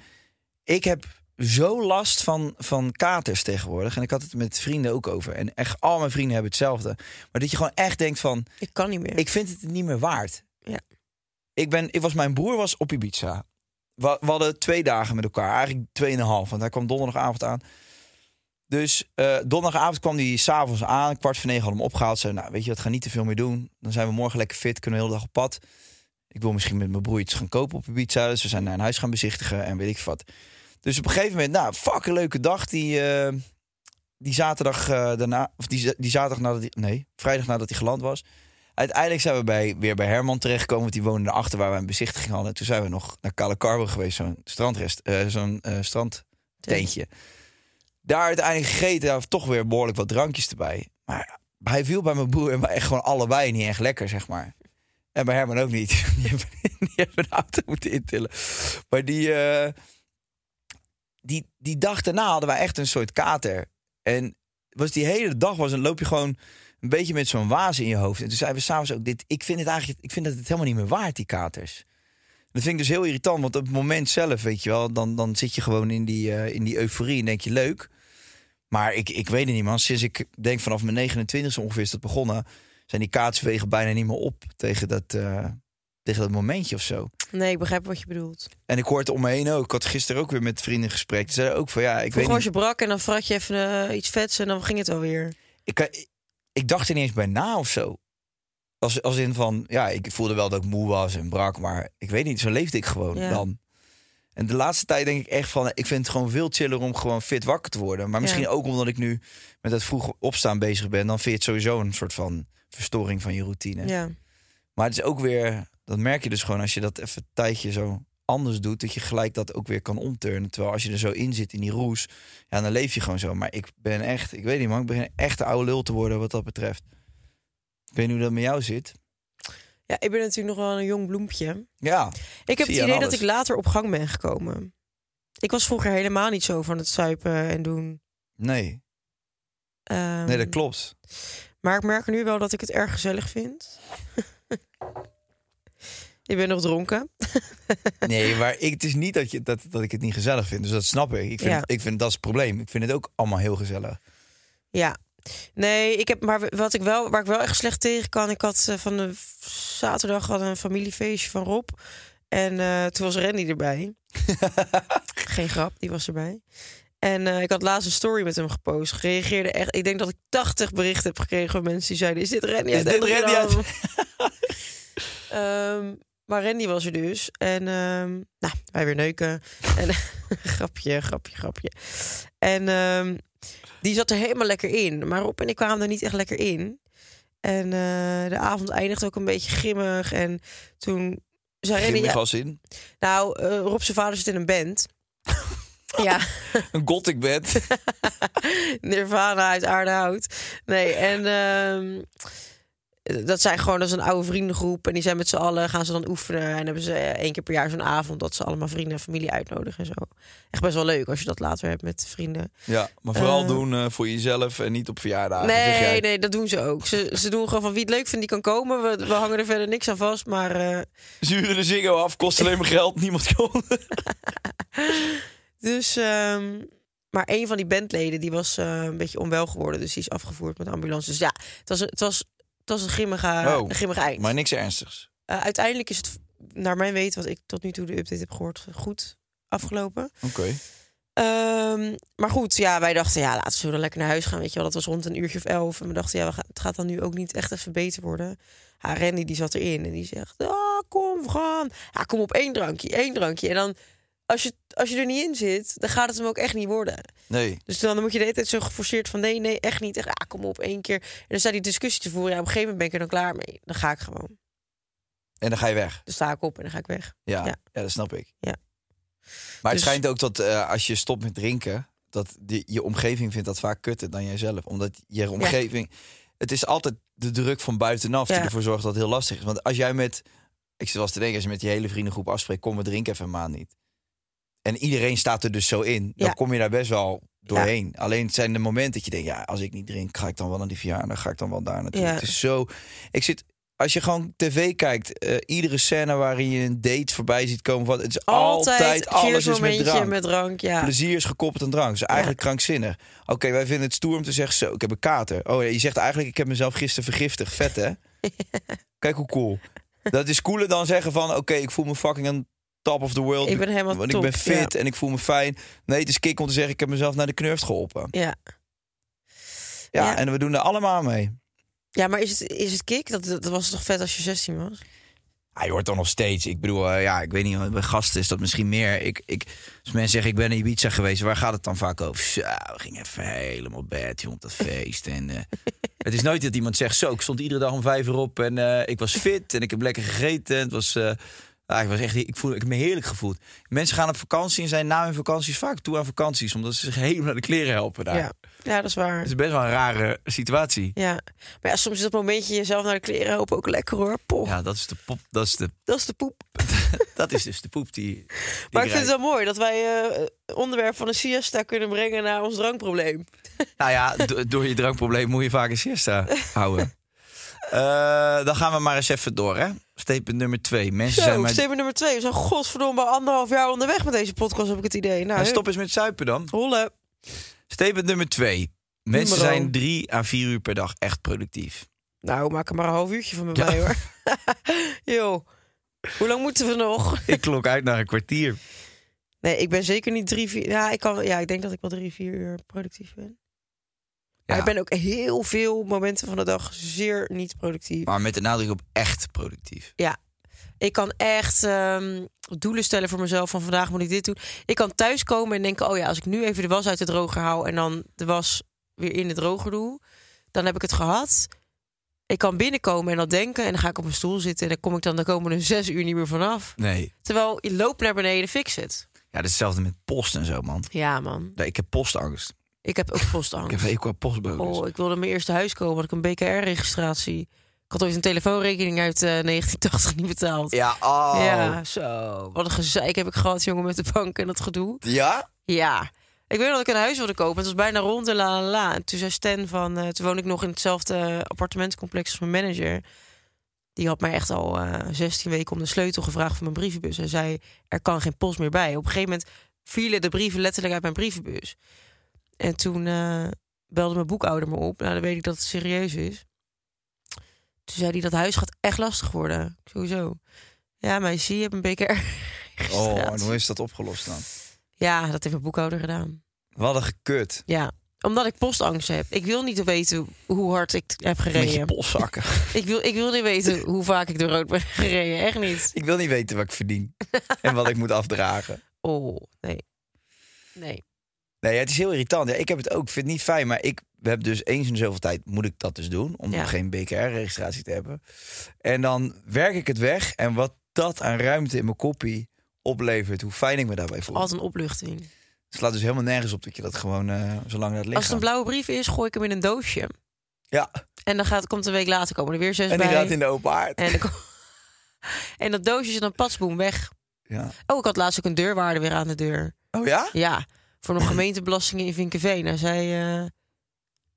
Ik heb zo last van, van katers tegenwoordig. En ik had het met vrienden ook over. En echt al mijn vrienden hebben hetzelfde. Maar dat je gewoon echt denkt van... Ik kan niet meer. Ik vind het niet meer waard. Ja. Ik ben, ik was, mijn broer was op Ibiza. We, we hadden twee dagen met elkaar. Eigenlijk tweeënhalf. Want hij kwam donderdagavond aan. Dus eh, donderdagavond kwam hij s'avonds aan. Kwart voor negen we hem opgehaald. Zei, nou weet je wat, ga niet te veel meer doen. Dan zijn we morgen lekker fit. Kunnen we de hele dag op pad. Ik wil misschien met mijn broer iets gaan kopen op Ibiza. Dus we zijn naar een huis gaan bezichtigen en weet ik wat. Dus op een gegeven moment, nou, fucking leuke dag. Die, eh, die zaterdag eh, daarna, of die, die zaterdag nadat hij, nee, vrijdag nadat hij geland was. Uiteindelijk zijn we bij, weer bij Herman terechtgekomen, want die woonde erachter waar we een bezichtiging hadden. Toen zijn we nog naar Calacarbo geweest, zo'n strandrest, zo'n strandtentje. Daar uiteindelijk gegeten, daar toch weer behoorlijk wat drankjes erbij. Maar hij viel bij mijn broer en wij echt gewoon allebei niet echt lekker, zeg maar. En bij Herman ook niet. Die hebben, die hebben een auto moeten intillen. Maar die, eh, die, die dag daarna hadden wij echt een soort kater. En was die hele dag was, dan loop je gewoon een beetje met zo'n waas in je hoofd. En toen zeiden we s'avonds ook, dit, ik vind het eigenlijk, ik vind dat het helemaal niet meer waard, die katers. Dat vind ik dus heel irritant, want op het moment zelf, weet je wel, dan, dan zit je gewoon in die, eh, in die euforie en denk je leuk. Maar ik, ik weet het niet, man. Sinds ik denk vanaf mijn 29e ongeveer is dat begonnen, zijn die kaatswegen bijna niet meer op tegen dat, eh, tegen dat momentje of zo. Nee, ik begrijp wat je bedoelt. En ik hoor het om me heen ook. Ik had gisteren ook weer met vrienden gesprek. Die zeiden ook van ja, ik weet Vroeger niet. was je brak en dan vrat je even eh, iets vets en dan ging het alweer. Ik, ik, ik dacht er niet eens bij na of zo. Als, als in van, ja, ik voelde wel dat ik moe was en brak, maar ik weet niet, zo leefde ik gewoon Ja. dan. En de laatste tijd denk ik echt van, ik vind het gewoon veel chiller om gewoon fit wakker te worden. Maar misschien Ja. ook omdat ik nu met het vroeg opstaan bezig ben, dan vind je het sowieso een soort van verstoring van je routine. Ja. Maar het is ook weer, dat merk je dus gewoon als je dat even een tijdje zo anders doet, dat je gelijk dat ook weer kan omturnen. Terwijl als je er zo in zit in die roes, ja, dan leef je gewoon zo. Maar ik ben echt, ik weet niet man, ik begin echt een oude lul te worden wat dat betreft. Ik weet niet hoe dat met jou zit. Ja, ik ben natuurlijk nog wel een jong bloempje. Ja, Ik heb het idee dat ik later op gang ben gekomen. Ik was vroeger helemaal niet zo van het suipen en doen. nee, Ehm, nee, dat klopt. Maar ik merk nu wel dat ik het erg gezellig vind. Je bent nog dronken. Nee, maar ik, het is niet dat, je, dat, dat ik het niet gezellig vind. Dus dat snap ik. Ik vind, Ja. ik vind dat is het probleem. Ik vind het ook allemaal heel gezellig. Ja. Nee, ik heb, maar wat ik wel, waar ik wel echt slecht tegen kan. Ik had eh, van de zaterdag had een familiefeestje van Rob. En eh, toen was Randy erbij. Geen grap, die was erbij. En eh, ik had laatst een story met hem gepost. Gereageerde echt. Ik denk dat ik 80 berichten heb gekregen van mensen die zeiden: Is dit Randy? Is dit Randy uit- Amsterdam?" Ehm, maar Randy was er dus. En ehm, nou, wij weer neuken. en, grapje, grapje, grapje. En ehm, die zat er helemaal lekker in. Maar Rob en ik kwamen er niet echt lekker in. En eh, de avond eindigde ook een beetje grimmig. En toen zei. Grimmig Ja, als in. nou, eh, Rob zijn vader zit in een band. ja, Een gothic bed. Nirvana uit Aardehout. Nee, en ehm, dat zijn gewoon dat is een oude vriendengroep. En die zijn met z'n allen, gaan ze dan oefenen. En hebben ze eh, één keer per jaar zo'n avond dat ze allemaal vrienden en familie uitnodigen en zo. Echt best wel leuk als je dat later hebt met vrienden. Ja, maar vooral Eh. doen eh, voor jezelf en niet op verjaardagen. jij. nee, nee, dat doen ze ook. Ze, ze doen gewoon van wie het leuk vindt, die kan komen. We, we hangen er verder niks aan vast. Maar eh, Zuren de zingen af, kost alleen maar geld, niemand komt. Dus, ehm, maar een van die bandleden die was een beetje onwel geworden, dus die is afgevoerd met de ambulance. Dus ja, het was, het was, het was een grimmige, Oh, een grimmige eind. Maar niks ernstigs. Eh, uiteindelijk is het, naar mijn weten, wat ik tot nu toe de update heb gehoord, goed afgelopen. Oké. Ehm, maar goed, ja, wij dachten, ja, laten we dan lekker naar huis gaan. Weet je wel, dat was rond een uurtje of elf. En we dachten, ja, we gaan, het gaat dan nu ook niet echt even beter worden. Ja, Randy die zat erin en die zegt, ah, kom, we gaan. Ja, kom op één drankje, één drankje. En dan, als je, als je er niet in zit, dan gaat het hem ook echt niet worden. Nee. Dus dan moet je de hele tijd zo geforceerd van, nee, nee, echt niet. Echt, ah, kom op, één keer. En dan staat die discussie te voeren. Ja, op een gegeven moment ben ik er dan klaar mee. Dan ga ik gewoon. En dan ga je weg. Dan sta ik op en dan ga ik weg. Ja, ja. Ja. dat snap ik. Ja. Maar het Dus- schijnt ook dat eh, als je stopt met drinken, dat die, je omgeving vindt dat vaak kutter dan jijzelf. Omdat je omgeving. Het is altijd de druk van buitenaf die ervoor zorgt dat het heel lastig is. Want als jij met. Ik eens te denken, als je met je hele vriendengroep afspreekt, kom we drinken even een maand niet. En iedereen staat er dus zo in. Dan Ja. kom je daar best wel doorheen. Alleen het zijn de momenten dat je denkt, ja, als ik niet drink, ga ik dan wel naar die verjaardag, ga ik dan wel daar naartoe. Ja. Het is zo. Ik zit. Als je gewoon tv kijkt, eh, iedere scène waarin je een date voorbij ziet komen, van, het is altijd, Altijd, alles is met drank. met drank. Ja. Plezier is gekoppeld aan drank. Dus eigenlijk krankzinnig. Oké, wij vinden het stoer om te zeggen, zo, ik heb een kater. Oh ja, je zegt eigenlijk, ik heb mezelf gisteren vergiftigd. Vet, hè? Kijk hoe cool. Dat is cooler dan zeggen van, oké, ik voel me fucking aan top of the world. Ik ben helemaal Want top, ik ben fit ja. en ik voel me fijn. Nee, het is kick om te zeggen, ik heb mezelf naar de knurft geholpen. Ja. Ja, Ja. en we doen er allemaal mee. ja, maar is het, is het kick? Dat, dat was toch vet als je 16 was? Hij hoort dan nog steeds. Ik bedoel, eh, ja, ik weet niet, bij gasten is dat misschien meer. Ik, ik, als mensen zeggen, ik ben in Ibiza geweest, waar gaat het dan vaak over? Zo, we gingen even helemaal bed, joh, op dat feest. En eh, het is nooit dat iemand zegt, zo, ik stond iedere dag om vijf uur op en eh, ik was fit en ik heb lekker gegeten. Het was, ah, ik was echt, ik voel, ik heb me heerlijk gevoeld. Mensen gaan op vakantie en zijn na hun vakanties vaak toe aan vakanties, omdat ze zich helemaal naar de kleren helpen daar. Ja. ja, dat is waar. Het is best wel een rare situatie. Ja. Maar ja, soms is dat momentje jezelf naar de kleren helpen ook lekker hoor. Poh, Ja, dat is de pop, dat is de, dat is de poep. dat is dus de poep die. die Maar ik vind het wel mooi dat wij eh onderwerp van een siesta kunnen brengen naar ons drankprobleem. Nou ja, do- door je drankprobleem moet je vaak een siesta houden. Eh, dan gaan we maar eens even door, hè? Statement nummer twee. Mensen zijn Zo, maar... statement nummer twee. We zijn godverdomme al anderhalf jaar onderweg met deze podcast, heb ik het idee. Nou, En stop eens met zuipen dan. Rollen. Statement nummer twee. Mensen Numero. zijn drie à vier uur per dag echt productief. Nou, maak er maar een half uurtje van bij mij hoor. Yo, hoe lang moeten we nog? Ik klok uit naar een kwartier. Nee, ik ben zeker niet drie, vier... Ja, ik, kan, ja, ik denk dat ik wel drie, vier uur productief ben. Maar Ja, ik ben ook heel veel momenten van de dag zeer niet productief. Maar met de nadruk op echt productief. Ja, ik kan echt ehm, doelen stellen voor mezelf van vandaag moet ik dit doen. Ik kan thuiskomen en denken, oh ja, als ik nu even de was uit de droger haal en dan de was weer in de droger doe, dan heb ik het gehad. Ik kan binnenkomen en dat denken en dan ga ik op een stoel zitten en dan kom ik dan de komende zes uur niet meer vanaf. Nee. Terwijl je loopt naar beneden, fix het. Ja, dat is hetzelfde met post en zo, man. Ja, man. Ik heb postangst. Ik heb ook Ik postangst. heb hekel aan postbodes. Oh, ik wilde mijn eerste huis komen, had ik een BKR-registratie. Ik had ooit een telefoonrekening uit eh, 1980 niet betaald. Ja, oh. Ja, zo. Wat een gezeik heb ik gehad, jongen, met de bank en dat gedoe. Ja? Ja. Ik weet dat ik een huis wilde kopen. Het was bijna rond en la la la. En toen zei Stan van... eh, toen woonde ik nog in hetzelfde appartementencomplex als mijn manager. Die had mij echt al eh 16 weken om de sleutel gevraagd van mijn brievenbus. Hij zei, er kan geen post meer bij. Op een gegeven moment vielen de brieven letterlijk uit mijn brievenbus. En toen eh, belde mijn boekhouder me op. Nou, dan weet ik dat het serieus is. Toen zei hij, dat huis gaat echt lastig worden. Sowieso. Ja, meisje, je hebt een BKR. Oh, en hoe is dat opgelost dan? Ja, dat heeft mijn boekhouder gedaan. Wat een gekut. Ja, omdat ik postangst heb. Ik wil niet weten hoe hard ik heb Met je gereden. polszakken. Ik wil, ik wil niet weten hoe vaak ik door rood ben gereden. Echt niet. ik wil niet weten wat ik verdien. en wat ik moet afdragen. Oh, nee. Nee. Nee, het is heel irritant. Ja, ik heb het ook. Vind het niet fijn. Maar ik heb dus eens in zoveel tijd moet ik dat dus doen. Om Ja. geen BKR-registratie te hebben. En dan werk ik het weg. En wat dat aan ruimte in mijn koppie oplevert. Hoe fijn ik me daarbij voel. Altijd een opluchting. Het slaat dus helemaal nergens op dat je dat gewoon eh zo lang laat liggen. Als het een blauwe brief is, gooi ik hem in een doosje. Ja, En dan gaat, komt een week later komen er weer zes en die bij. gaat in de open haard. en, dan en dat doosje is dan patsboom weg. Ja. Oh, ik had laatst ook een deurwaarde weer aan de deur. Oh ja? Ja, voor nog gemeentebelastingen in Vinkenveen. Hij zei... eh,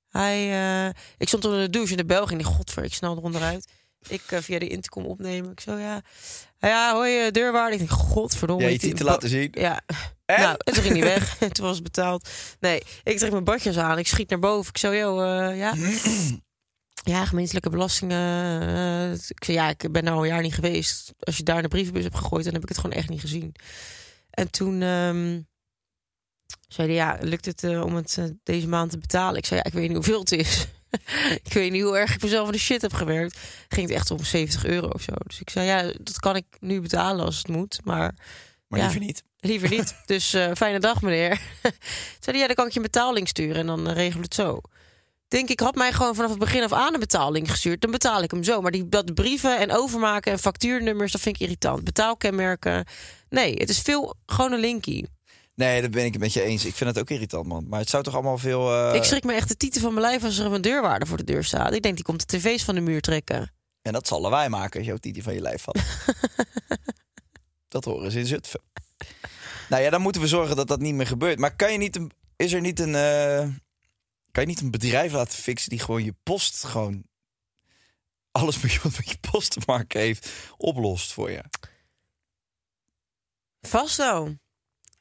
hij, eh, ik stond onder de douche in de bel ging. Die godver, ik snel eronderuit. Ik eh, via de intercom opnemen. Ik zo, ja... Ja, hoi, deurwaarde. Ik denk, godverdomme. Ja, je titel laten zien. Ja, En? nou, en toen ging hij weg. toen was het betaald. Nee, ik trek mijn badjes aan. Ik schiet naar boven. Ik zo, joh, ja. Ja, gemeentelijke belastingen. ik zei, ja, ik ben nou al een jaar niet geweest. Als je daar de brievenbus hebt gegooid, dan heb ik het gewoon echt niet gezien. En toen ehm, zei hij, ja, lukt het eh, om het eh, deze maand te betalen? Ik zei, ja, ik weet niet hoeveel het is. ik weet niet hoe erg ik mezelf in de shit heb gewerkt. Ging het echt om 70 euro of zo. Dus ik zei, ja, dat kan ik nu betalen als het moet. Maar Maar Ja. liever niet. Liever niet. Dus eh, fijne dag, meneer. Zei hij, ja, dan kan ik je een betaling sturen en dan eh, regel het zo. Denk ik, had mij gewoon vanaf het begin af aan een betaling gestuurd. Dan betaal ik hem zo. Maar die, dat brieven en overmaken en factuurnummers, dat vind ik irritant. Betaalkenmerken. Nee, het is veel gewoon een linkie. Nee, dat ben ik het met je eens. Ik vind het ook irritant, man. Maar het zou toch allemaal veel... eh, ik schrik me echt de titel van mijn lijf als er een deurwaarde voor de deur staat. Ik denk, die komt de tv's van de muur trekken. En dat zal wij maken als jouw titel van je lijf valt. dat horen ze in Zutphen. Nou ja, dan moeten we zorgen dat dat niet meer gebeurt. Maar kan je niet een, is er niet een, eh, kan je niet een bedrijf laten fixen die gewoon je post gewoon alles wat met je post te maken heeft oplost voor je? Vast wel.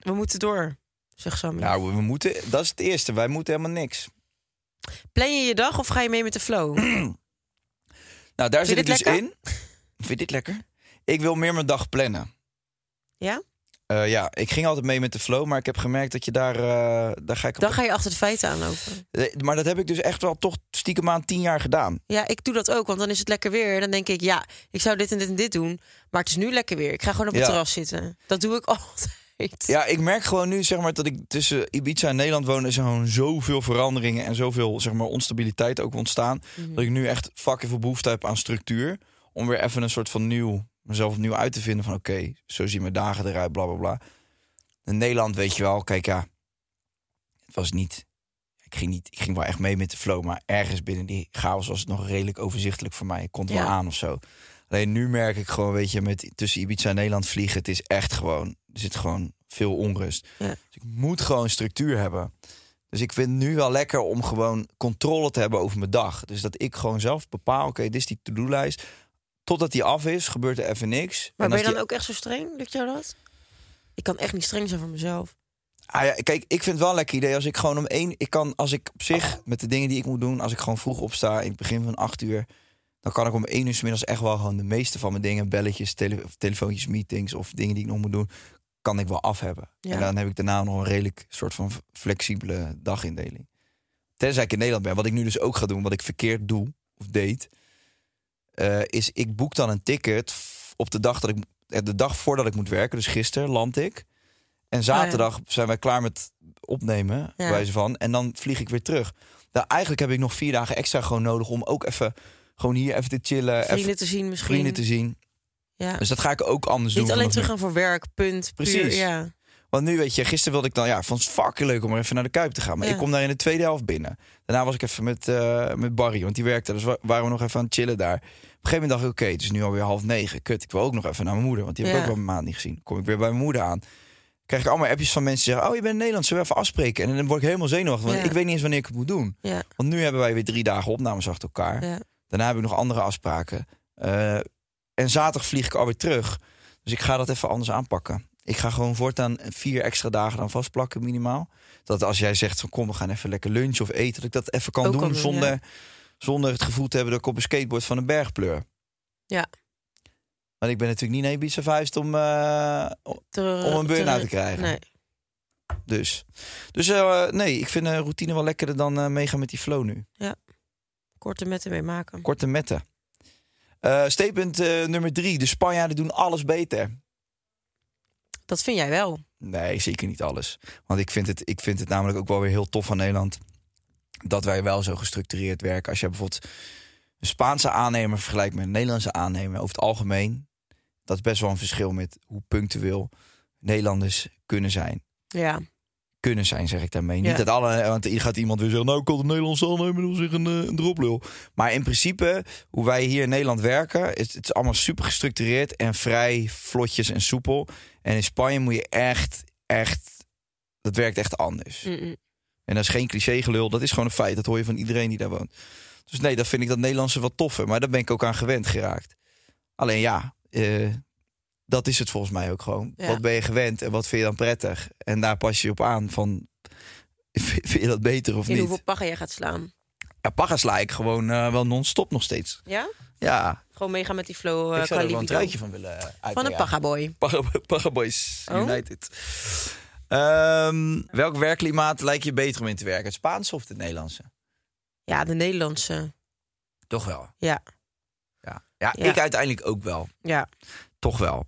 We moeten door, zegt Sammy. Nou, we moeten, dat is het eerste. Wij moeten helemaal niks. Plan je je dag of ga je mee met de flow? Nou, daar zit ik dus lekker? in. Vind je dit lekker? Ik wil meer mijn dag plannen. Ja? Eh, ja, ik ging altijd mee met de flow, maar ik heb gemerkt dat je daar, eh, daar ga ik op Dan ga je achter de feiten aanlopen. Eh, Maar dat heb ik dus echt wel toch stiekem aan tien jaar gedaan. Ja, ik doe dat ook, want dan is het lekker weer. Dan denk ik, ja, ik zou dit en dit en dit doen. Maar het is nu lekker weer. Ik ga gewoon op het Ja. terras zitten. Dat doe ik altijd. Ja, ik merk gewoon nu zeg maar, dat ik tussen Ibiza en Nederland woon... is er gewoon zoveel veranderingen en zoveel zeg maar, onstabiliteit ook ontstaan... Mhm. dat ik nu echt fucking veel behoefte heb aan structuur... om weer even een soort van nieuw, mezelf opnieuw uit te vinden van... oké, zo zien mijn dagen eruit, bla bla bla. In Nederland weet je wel, kijk ja, het was niet... Ik ging, niet, ik ging wel echt mee met de flow, maar ergens binnen die chaos was het nog redelijk overzichtelijk voor mij. Ik kon het wel aan of zo. Alleen nu merk ik gewoon, weet je, met tussen Ibiza en Nederland vliegen, het is echt gewoon, er zit gewoon veel onrust. Ja. Dus ik moet gewoon structuur hebben. Dus ik vind het nu wel lekker om gewoon controle te hebben over mijn dag. Dus dat ik gewoon zelf bepaal, oké, dit is die to-do-lijst. Totdat die af is, gebeurt er even niks. Maar En ben je dan die- ook echt zo streng? Lukt jou dat? Ik kan echt niet streng zijn voor mezelf. Ah ja, kijk, ik vind het wel een lekker idee als ik gewoon om één... Ik kan, als ik op zich, met de dingen die ik moet doen... als ik gewoon vroeg opsta in het begin van acht uur... dan kan ik om één uur 's middags echt wel gewoon de meeste van mijn dingen... belletjes, tele- telefoontjes, meetings of dingen die ik nog moet doen... kan ik wel af hebben. Ja. En dan heb ik daarna nog een redelijk soort van flexibele dagindeling. Tenzij ik in Nederland ben. Wat ik nu dus ook ga doen, wat ik verkeerd doe of deed... eh, is ik boek dan een ticket op de dag dat ik... eh, De dag voordat ik moet werken, dus gisteren land ik... En zaterdag zijn wij klaar met opnemen, Ja. wijze van. En dan vlieg ik weer terug. Nou, eigenlijk heb ik nog vier dagen extra gewoon nodig om ook even, gewoon hier even te chillen, Vrienden even te zien misschien. vrienden te zien. Ja. Dus dat ga ik ook anders doen. Niet alleen vanaf nu. teruggaan voor werk, punt. Puur, Precies. ja. Want nu weet je, gisteren wilde ik dan, ja, vond het fucking leuk om er even naar de Kuip te gaan. Maar Ja. ik kom daar in de tweede helft binnen. Daarna was ik even met, eh, met Barry, want die werkte. Dus wa- waren we nog even aan het chillen daar. Op een gegeven moment dacht ik, oké, het is nu alweer half negen. Kut, ik wil ook nog even naar mijn moeder, want die heb ik Ja. ook wel een maand niet gezien. Kom ik weer bij mijn moeder aan. Krijg ik allemaal appjes van mensen die zeggen, oh, je bent in Nederland, zullen we even afspreken? En dan word ik helemaal zenuwachtig, want ik weet niet eens wanneer ik het moet doen. Want nu hebben wij weer drie dagen opnames achter elkaar. Ja. Daarna heb ik nog andere afspraken. Eh, en zaterdag vlieg ik alweer terug. Dus ik ga dat even anders aanpakken. Ik ga gewoon voortaan vier extra dagen dan vastplakken minimaal. Dat als jij zegt van kom, we gaan even lekker lunchen of eten... dat ik dat even kan Ook doen, kan doen, zonder, ja. zonder het gevoel te hebben... dat ik op een skateboard van een berg pleur. Ja. Want ik ben natuurlijk niet naar Ibiza verhuisd om, eh, Ter- om een burn-out te krijgen. Nee. Dus, dus eh, nee, ik vind routine wel lekkerder dan meegaan met die flow nu. Korte metten mee maken. Korte metten. Eh statement eh, nummer drie. De Spanjaarden doen alles beter. Dat vind jij wel. Nee, zeker niet alles. Want ik vind, het, ik vind het namelijk ook wel weer heel tof van Nederland... dat wij wel zo gestructureerd werken. Als je bijvoorbeeld een Spaanse aannemer vergelijkt met een Nederlandse aannemer... over het algemeen, dat is best wel een verschil met hoe punctueel Nederlanders kunnen zijn. Ja. Kunnen zijn, zeg ik daarmee. Ja. Niet dat alle, want hier gaat iemand weer zeggen... nou, had een Nederlandse aannemer, dan zeg een, eh, een droplul. Maar in principe, hoe wij hier in Nederland werken... is het is allemaal super gestructureerd en vrij vlotjes en soepel. En in Spanje moet je echt, echt... Dat werkt echt anders. En dat is geen cliché gelul, dat is gewoon een feit. Dat hoor je van iedereen die daar woont. Dus nee, dat vind ik dat Nederlandse wat toffer. Maar daar ben ik ook aan gewend geraakt. Alleen ja, eh, dat is het volgens mij ook gewoon. Ja. Wat ben je gewend en wat vind je dan prettig? En daar pas je op aan van... Vind je dat beter of In niet? hoeveel pagga jij gaat slaan. Ja, pagga sla ik gewoon eh, wel non-stop nog steeds. Ja? Ja, Gewoon meegaan met die flow uh, ik zou er wel een truitje van willen uitbrengen. Van een paggaboy. Pagga, Pagga Boys Oh. United. Ehm, welk werkklimaat lijkt je beter om in te werken? Het Spaanse of het Nederlandse? Ja, de Nederlandse. Toch wel. Ja. Ja, ja, Ja. ik uiteindelijk ook wel. Ja. Toch wel.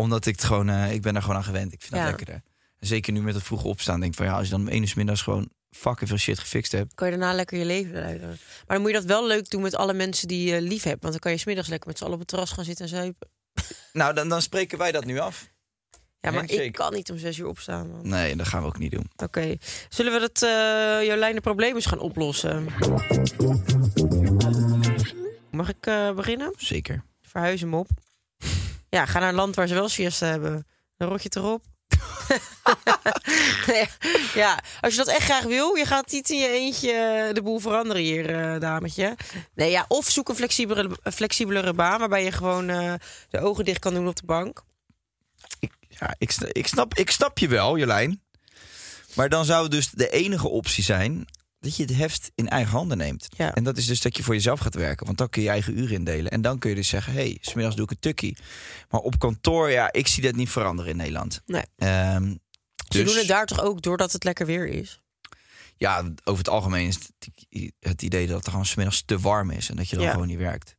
Omdat ik het gewoon, eh, ik ben daar gewoon aan gewend. Ik vind dat lekkerder. En zeker nu met het vroeg opstaan, denk ik van ja, als je dan om één uur middags gewoon fucking veel shit gefixt hebt. Kan je daarna lekker je leven leiden. Maar dan moet je dat wel leuk doen met alle mensen die je lief hebt. Want dan kan je smiddags lekker met z'n allen op het terras gaan zitten en zuipen. Nou, dan, dan spreken wij dat nu af. Ja, maar Handshake. ik kan niet om zes uur opstaan. man. Nee, dat gaan we ook niet doen. Oké. Zullen we dat uh, Jolijn de probleem eens gaan oplossen? Mag ik eh, beginnen? Zeker. Verhuis hem op. Ja, ga naar een land waar ze wel siesta hebben. Dan rot je het erop. ja, als je dat echt graag wil, je gaat niet in je eentje de boel veranderen hier, eh, dametje. Nee, ja, of zoek een flexibelere, flexibelere baan waarbij je gewoon eh, de ogen dicht kan doen op de bank. Ik, ja, ik, ik, snap, ik snap je wel, Jolijn. Maar dan zou dus de enige optie zijn dat je het heft in eigen handen neemt. Ja. En dat is dus dat je voor jezelf gaat werken. Want dan kun je je eigen uren indelen. En dan kun je dus zeggen, hé, hey, smiddags doe ik een tukkie. Maar op kantoor, ja, ik zie dat niet veranderen in Nederland. Nee. Ehm, Ze dus, doen het daar toch ook doordat het lekker weer is? Ja, over het algemeen is het, het idee dat het gewoon smiddags te warm is. En dat je dan Ja. gewoon niet werkt.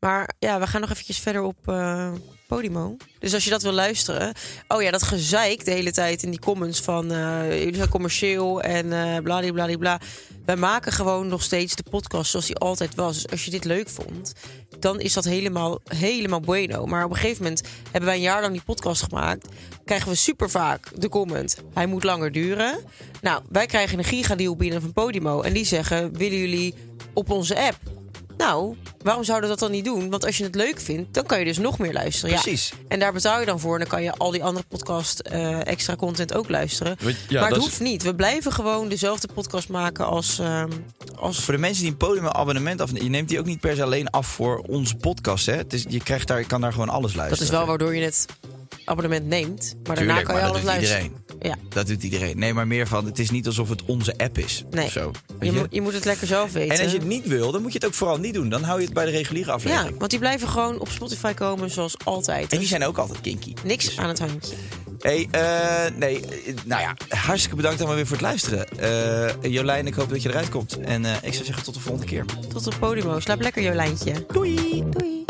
Maar ja, we gaan nog eventjes verder op eh, Podimo. Dus als je dat wil luisteren. Oh ja, dat gezeik de hele tijd in die comments van eh, jullie zijn commercieel en eh bladibladibla. Wij maken gewoon nog steeds de podcast zoals die altijd was. Dus als je dit leuk vond, dan is dat helemaal, helemaal bueno. Maar op een gegeven moment hebben wij een jaar lang die podcast gemaakt. Krijgen we super vaak de comment: hij moet langer duren. Nou, wij krijgen een gigadeal binnen van Podimo. En die zeggen: willen jullie op onze app? Nou, waarom zouden we dat dan niet doen? Want als je het leuk vindt, dan kan je dus nog meer luisteren. Ja. Precies. En daar betaal je dan voor. En dan kan je al die andere podcast eh, extra content ook luisteren. Ja, maar het dat is- hoeft niet. We blijven gewoon dezelfde podcast maken als... ehm, als Voor de mensen die een podium abonnement afnemen, je neemt die ook niet per se alleen af voor onze podcast. Hè? Het is, je, krijgt daar, je kan daar gewoon alles dat luisteren. is wel waardoor je het abonnement neemt. Maar daarna kan je alles dat luisteren. iedereen. Ja. Dat doet iedereen. Nee, maar meer van, het is niet alsof het onze app is. Nee. Of zo. Je, je? moet, het lekker zelf weten. En als je het niet wil, dan moet je het ook vooral niet doen. Dan hou je het bij de reguliere Ja, aflevering. want die blijven gewoon op Spotify komen zoals altijd. En die Dus zijn ook altijd kinky. Niks aan het handje. Hey, eh, nee, nou ja, hartstikke bedankt allemaal weer voor het luisteren. Eh, Jolijn, ik hoop dat je eruit komt. En eh, ik zou zeggen tot de volgende keer. Tot op Podimo. Slaap lekker, Jolijntje. Doei. Doei!